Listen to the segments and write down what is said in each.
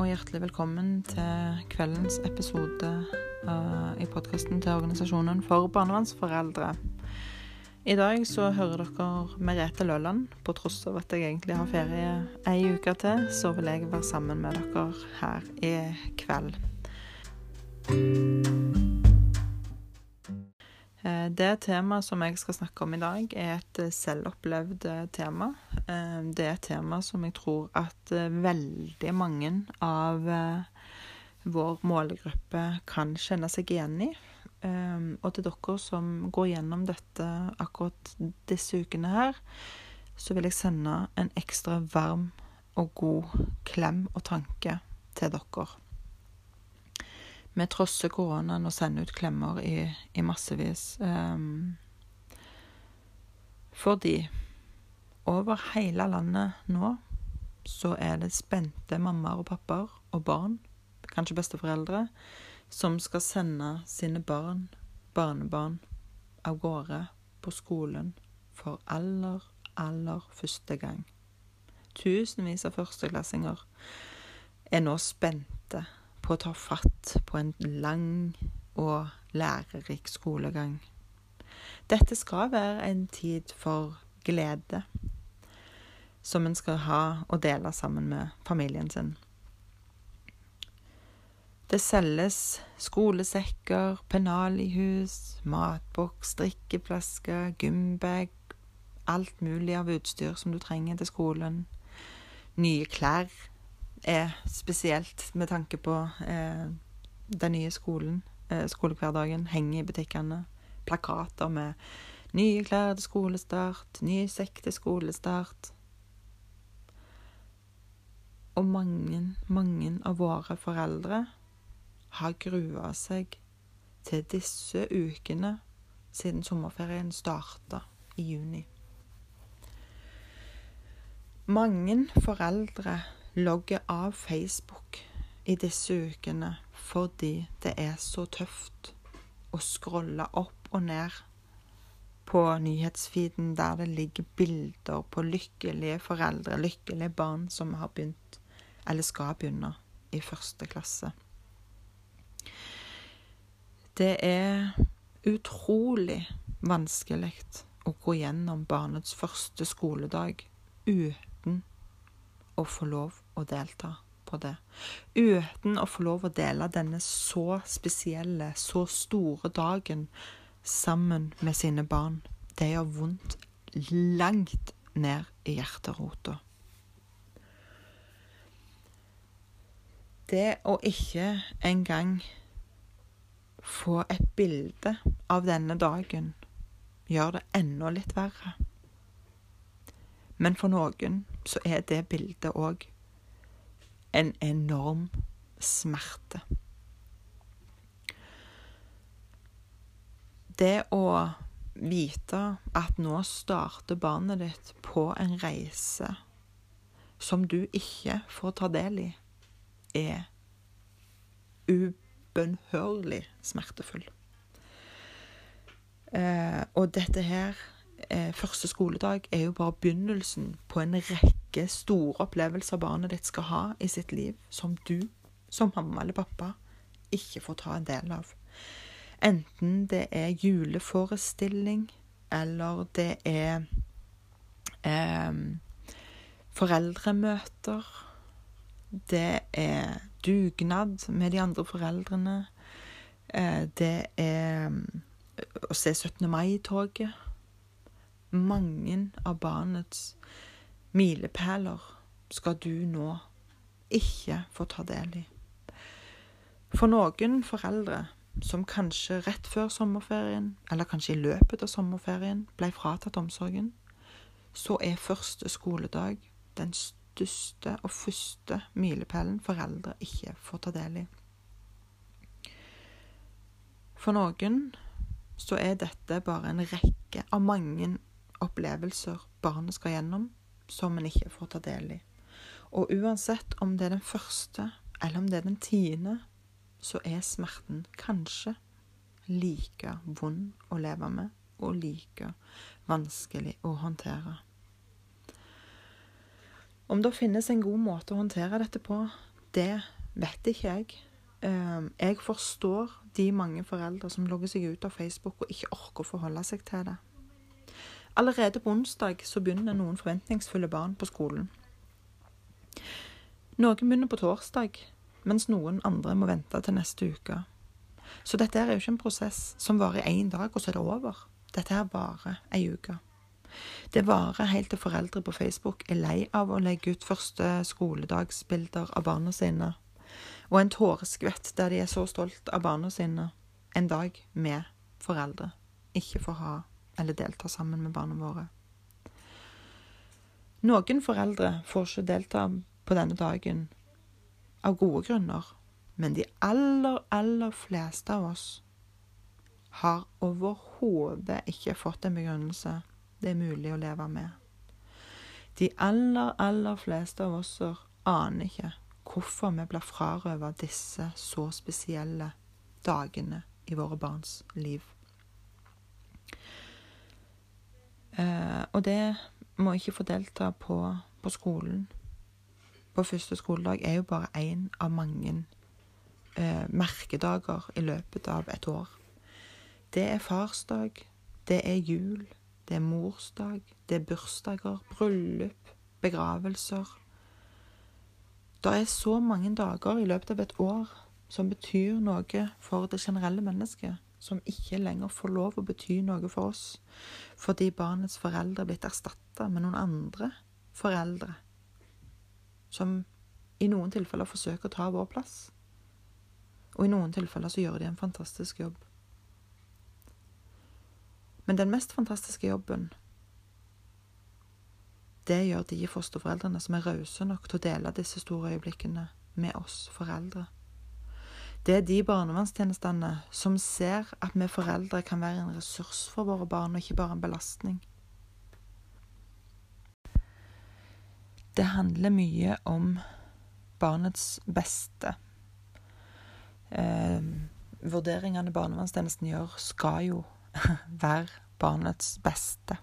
og hjertelig velkommen til kveldens episode uh, i podkasten til Organisasjonen for barnevernsforeldre. I dag så hører dere Merete Løland. På tross av at jeg egentlig har ferie ei uke til, så vil jeg være sammen med dere her i kveld. Eh, det temaet som jeg skal snakke om i dag, er et selvopplevd tema. Eh, det er et tema som jeg tror at veldig mange av vår målgruppe kan kjenne seg igjen i. Og til dere som går gjennom dette akkurat disse ukene her, så vil jeg sende en ekstra varm og god klem og tanke til dere. Vi trosser koronaen og sender ut klemmer i, i massevis. Um, fordi over hele landet nå så er det spente mammaer og pappaer og barn, kanskje besteforeldre, som skal sende sine barn, barnebarn, av gårde på skolen for aller, aller første gang. Tusenvis av førsteklassinger er nå spente på å ta fatt på en lang og lærerik skolegang. Dette skal være en tid for glede, som en skal ha og dele sammen med familien sin. Det selges skolesekker, pennalihus, matboks, drikkeflasker, gymbag Alt mulig av utstyr som du trenger til skolen. Nye klær er spesielt med tanke på eh, den nye skolen. Eh, skolehverdagen henger i butikkene. Plakater med 'Nye klær til skolestart', 'Ny sekk til skolestart'. Og mange, mange av våre foreldre har grua seg til disse ukene siden sommerferien starta i juni. Mange foreldre logger av Facebook i disse ukene fordi det er så tøft å scrolle opp og ned på nyhetsfeeden der det ligger bilder på lykkelige foreldre, lykkelige barn som har begynt, eller skal begynne, i første klasse. Det er utrolig vanskelig å gå gjennom barnets første skoledag uten å få lov å delta på det. Uten å få lov å dele denne så spesielle, så store dagen sammen med sine barn. Det gjør vondt langt ned i hjerterota. Det å ikke engang få et bilde av denne dagen gjør det enda litt verre. Men for noen så er det bildet òg en enorm smerte. Det å vite at nå starter barnet ditt på en reise som du ikke får ta del i, er ubønnhørlig smertefull. Eh, og dette her, eh, første skoledag, er jo bare begynnelsen på en rekke store opplevelser barnet ditt skal ha i sitt liv, som du som mamma eller pappa ikke får ta en del av. Enten det er juleforestilling, eller det er eh, foreldremøter. Det er dugnad med de andre foreldrene. Eh, det er eh, å se 17. mai-toget. Mange av barnets milepæler skal du nå ikke få ta del i. For noen foreldre som kanskje rett før sommerferien, eller kanskje i løpet av sommerferien, ble fratatt omsorgen, så er første skoledag den største og første milepælen foreldre ikke får ta del i. For noen så er dette bare en rekke av mange opplevelser barnet skal gjennom, som en ikke får ta del i. Og uansett om det er den første eller om det er den tiende, så er smerten kanskje like vond å leve med og like vanskelig å håndtere. Om det finnes en god måte å håndtere dette på, det vet ikke jeg. Eh, jeg forstår de mange foreldre som logger seg ut av Facebook og ikke orker å forholde seg til det. Allerede på onsdag så begynner noen forventningsfulle barn på skolen. Noen begynner på torsdag, mens noen andre må vente til neste uke. Så dette er jo ikke en prosess som varer én dag, og så er det over. Dette her varer ei uke. Det varer helt til foreldre på Facebook er lei av å legge ut første skoledagsbilder av barna sine, og en tåreskvett der de er så stolt av barna sine en dag med foreldre ikke får ha eller delta sammen med barna våre. Noen foreldre får ikke delta på denne dagen av gode grunner, men de aller, aller fleste av oss har overhodet ikke fått en begrunnelse det er mulig å leve med. De aller, aller fleste av oss aner ikke hvorfor vi blir frarøvet disse så spesielle dagene i våre barns liv. Eh, og det må ikke få delta på, på, skolen på første skoledag er jo bare én av mange eh, merkedager i løpet av et år. Det er farsdag, det er jul, det er morsdag, det er bursdager, bryllup, begravelser. Det er så mange dager i løpet av et år som betyr noe for det generelle mennesket som ikke lenger får lov å bety noe for oss, fordi barnets foreldre er blitt erstatta med noen andre foreldre, som i noen tilfeller forsøker å ta vår plass. Og i noen tilfeller så gjør de en fantastisk jobb. Men den mest fantastiske jobben, det gjør de fosterforeldrene som er rause nok til å dele disse store øyeblikkene med oss foreldre. Det er de barnevernstjenestene som ser at vi foreldre kan være en ressurs for våre barn, og ikke bare en belastning. Det handler mye om barnets beste. Eh, vurderingene barnevernstjenesten gjør, skal jo være barnets beste.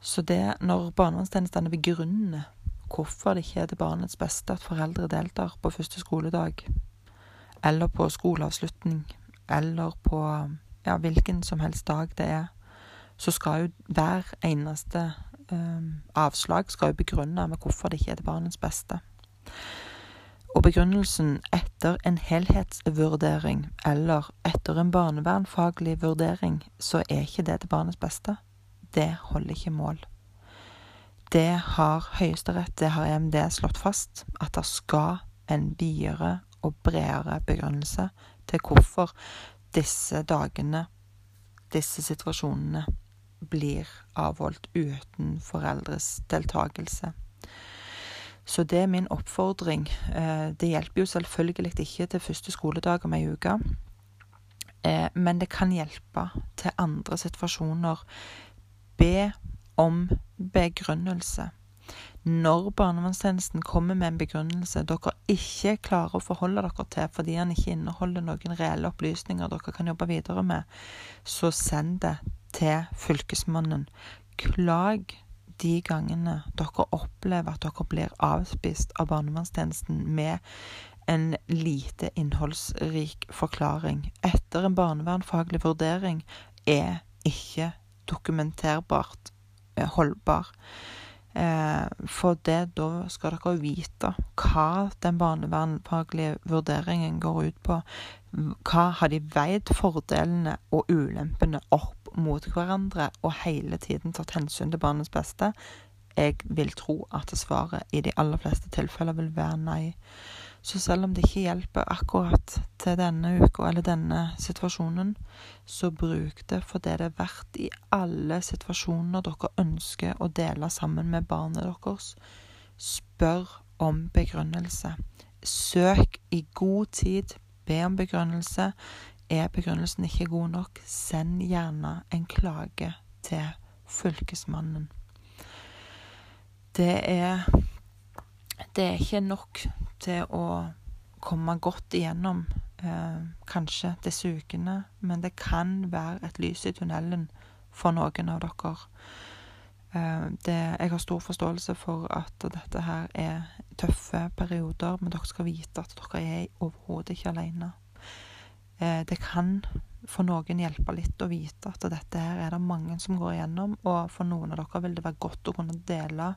Så det, når barnevernstjenestene begrunner hvorfor det ikke er til barnets beste at foreldre deltar på første skoledag, eller på skoleavslutning, eller på ja, hvilken som helst dag det er, så skal jo hver eneste um, avslag skal jo begrunne med hvorfor det ikke er til barnets beste. Og begrunnelsen etter en helhetsvurdering eller etter en barnevernfaglig vurdering, så er ikke det til barnets beste. Det holder ikke mål. Det har Høyesterett, det har EMD slått fast, at det skal en videre og bredere begrunnelse til hvorfor disse dagene, disse situasjonene, blir avholdt uten foreldres deltakelse. Så det er min oppfordring. Eh, det hjelper jo selvfølgelig ikke til første skoledag om ei uke, eh, men det kan hjelpe til andre situasjoner. Be om begrunnelse. Når barnevernstjenesten kommer med en begrunnelse dere ikke klarer å forholde dere til fordi den ikke inneholder noen reelle opplysninger dere kan jobbe videre med, så send det til Fylkesmannen. Klag de gangene dere opplever at dere blir avspist av barnevernstjenesten med en lite innholdsrik forklaring. Etter en barnevernfaglig vurdering er ikke dokumenterbart holdbar. Eh, for det, da skal dere vite hva den barnevernfaglige vurderingen går ut på. Hva har de veid fordelene og ulempene opp mot hverandre, og hele tiden tatt hensyn til barnets beste? Jeg vil tro at svaret i de aller fleste tilfeller vil være nei. Så selv om det ikke hjelper akkurat til denne uka eller denne situasjonen, så bruk det for det det er verdt i alle situasjoner dere ønsker å dele sammen med barnet deres. Spør om begrunnelse. Søk i god tid. Be om begrunnelse. Er begrunnelsen ikke god nok, send gjerne en klage til Fylkesmannen. Det er Det er ikke nok til å komme godt igjennom eh, kanskje disse ukene, men det kan være et lys i tunnelen for noen av dere. Eh, det, jeg har stor forståelse for at dette her er tøffe perioder, men dere skal vite at dere er overhodet ikke alene. Eh, det kan for noen hjelpe litt å vite at dette her er det mange som går igjennom, og for noen av dere vil det være godt å kunne dele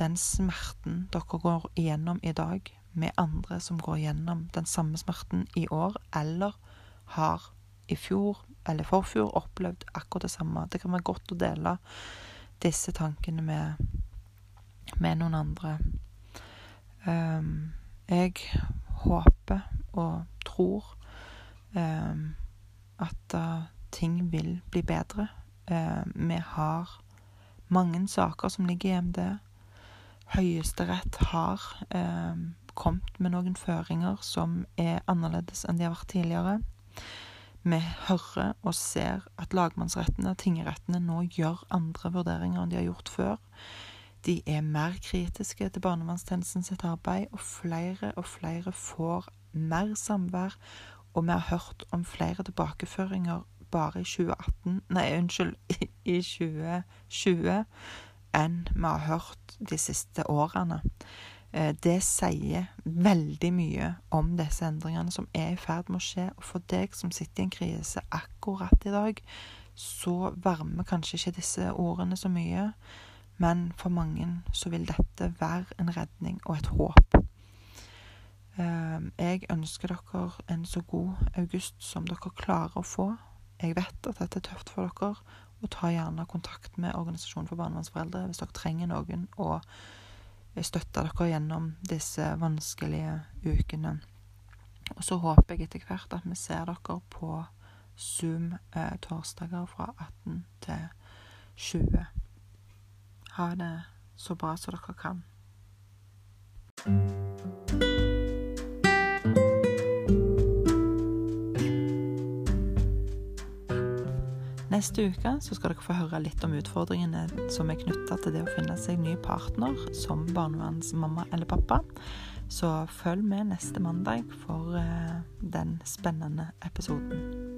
den smerten dere går igjennom i dag, med andre som går gjennom den samme smerten i år, eller har i fjor eller forfjor opplevd akkurat det samme. Det kan være godt å dele disse tankene med, med noen andre. Um, jeg håper og tror um, at uh, ting vil bli bedre. Uh, vi har mange saker som ligger i EMD. Høyesterett har uh, kommet med noen føringer som er annerledes enn de har vært tidligere. Vi hører og ser at lagmannsrettene og tingrettene nå gjør andre vurderinger enn de har gjort før. De er mer kritiske til barnevernstjenesten sitt arbeid, og flere og flere får mer samvær. Og vi har hørt om flere tilbakeføringer bare i 2018 Nei, unnskyld, i 2020 enn vi har hørt de siste årene. Eh, det sier veldig mye om disse endringene som er i ferd med å skje. Og for deg som sitter i en krise akkurat i dag, så varmer kanskje ikke disse ordene så mye. Men for mange så vil dette være en redning og et håp. Eh, jeg ønsker dere en så god august som dere klarer å få. Jeg vet at dette er tøft for dere, og ta gjerne kontakt med Organisasjonen for barnevernsforeldre hvis dere trenger noen. Og støtter dere gjennom disse vanskelige ukene. Og så håper jeg etter hvert at vi ser dere på Zoom eh, torsdager fra 18 til 20. Ha det så bra som dere kan. Neste uke så skal dere få høre litt om utfordringene som er knytta til det å finne seg ny partner som barnevernsmamma eller pappa. Så følg med neste mandag for uh, den spennende episoden.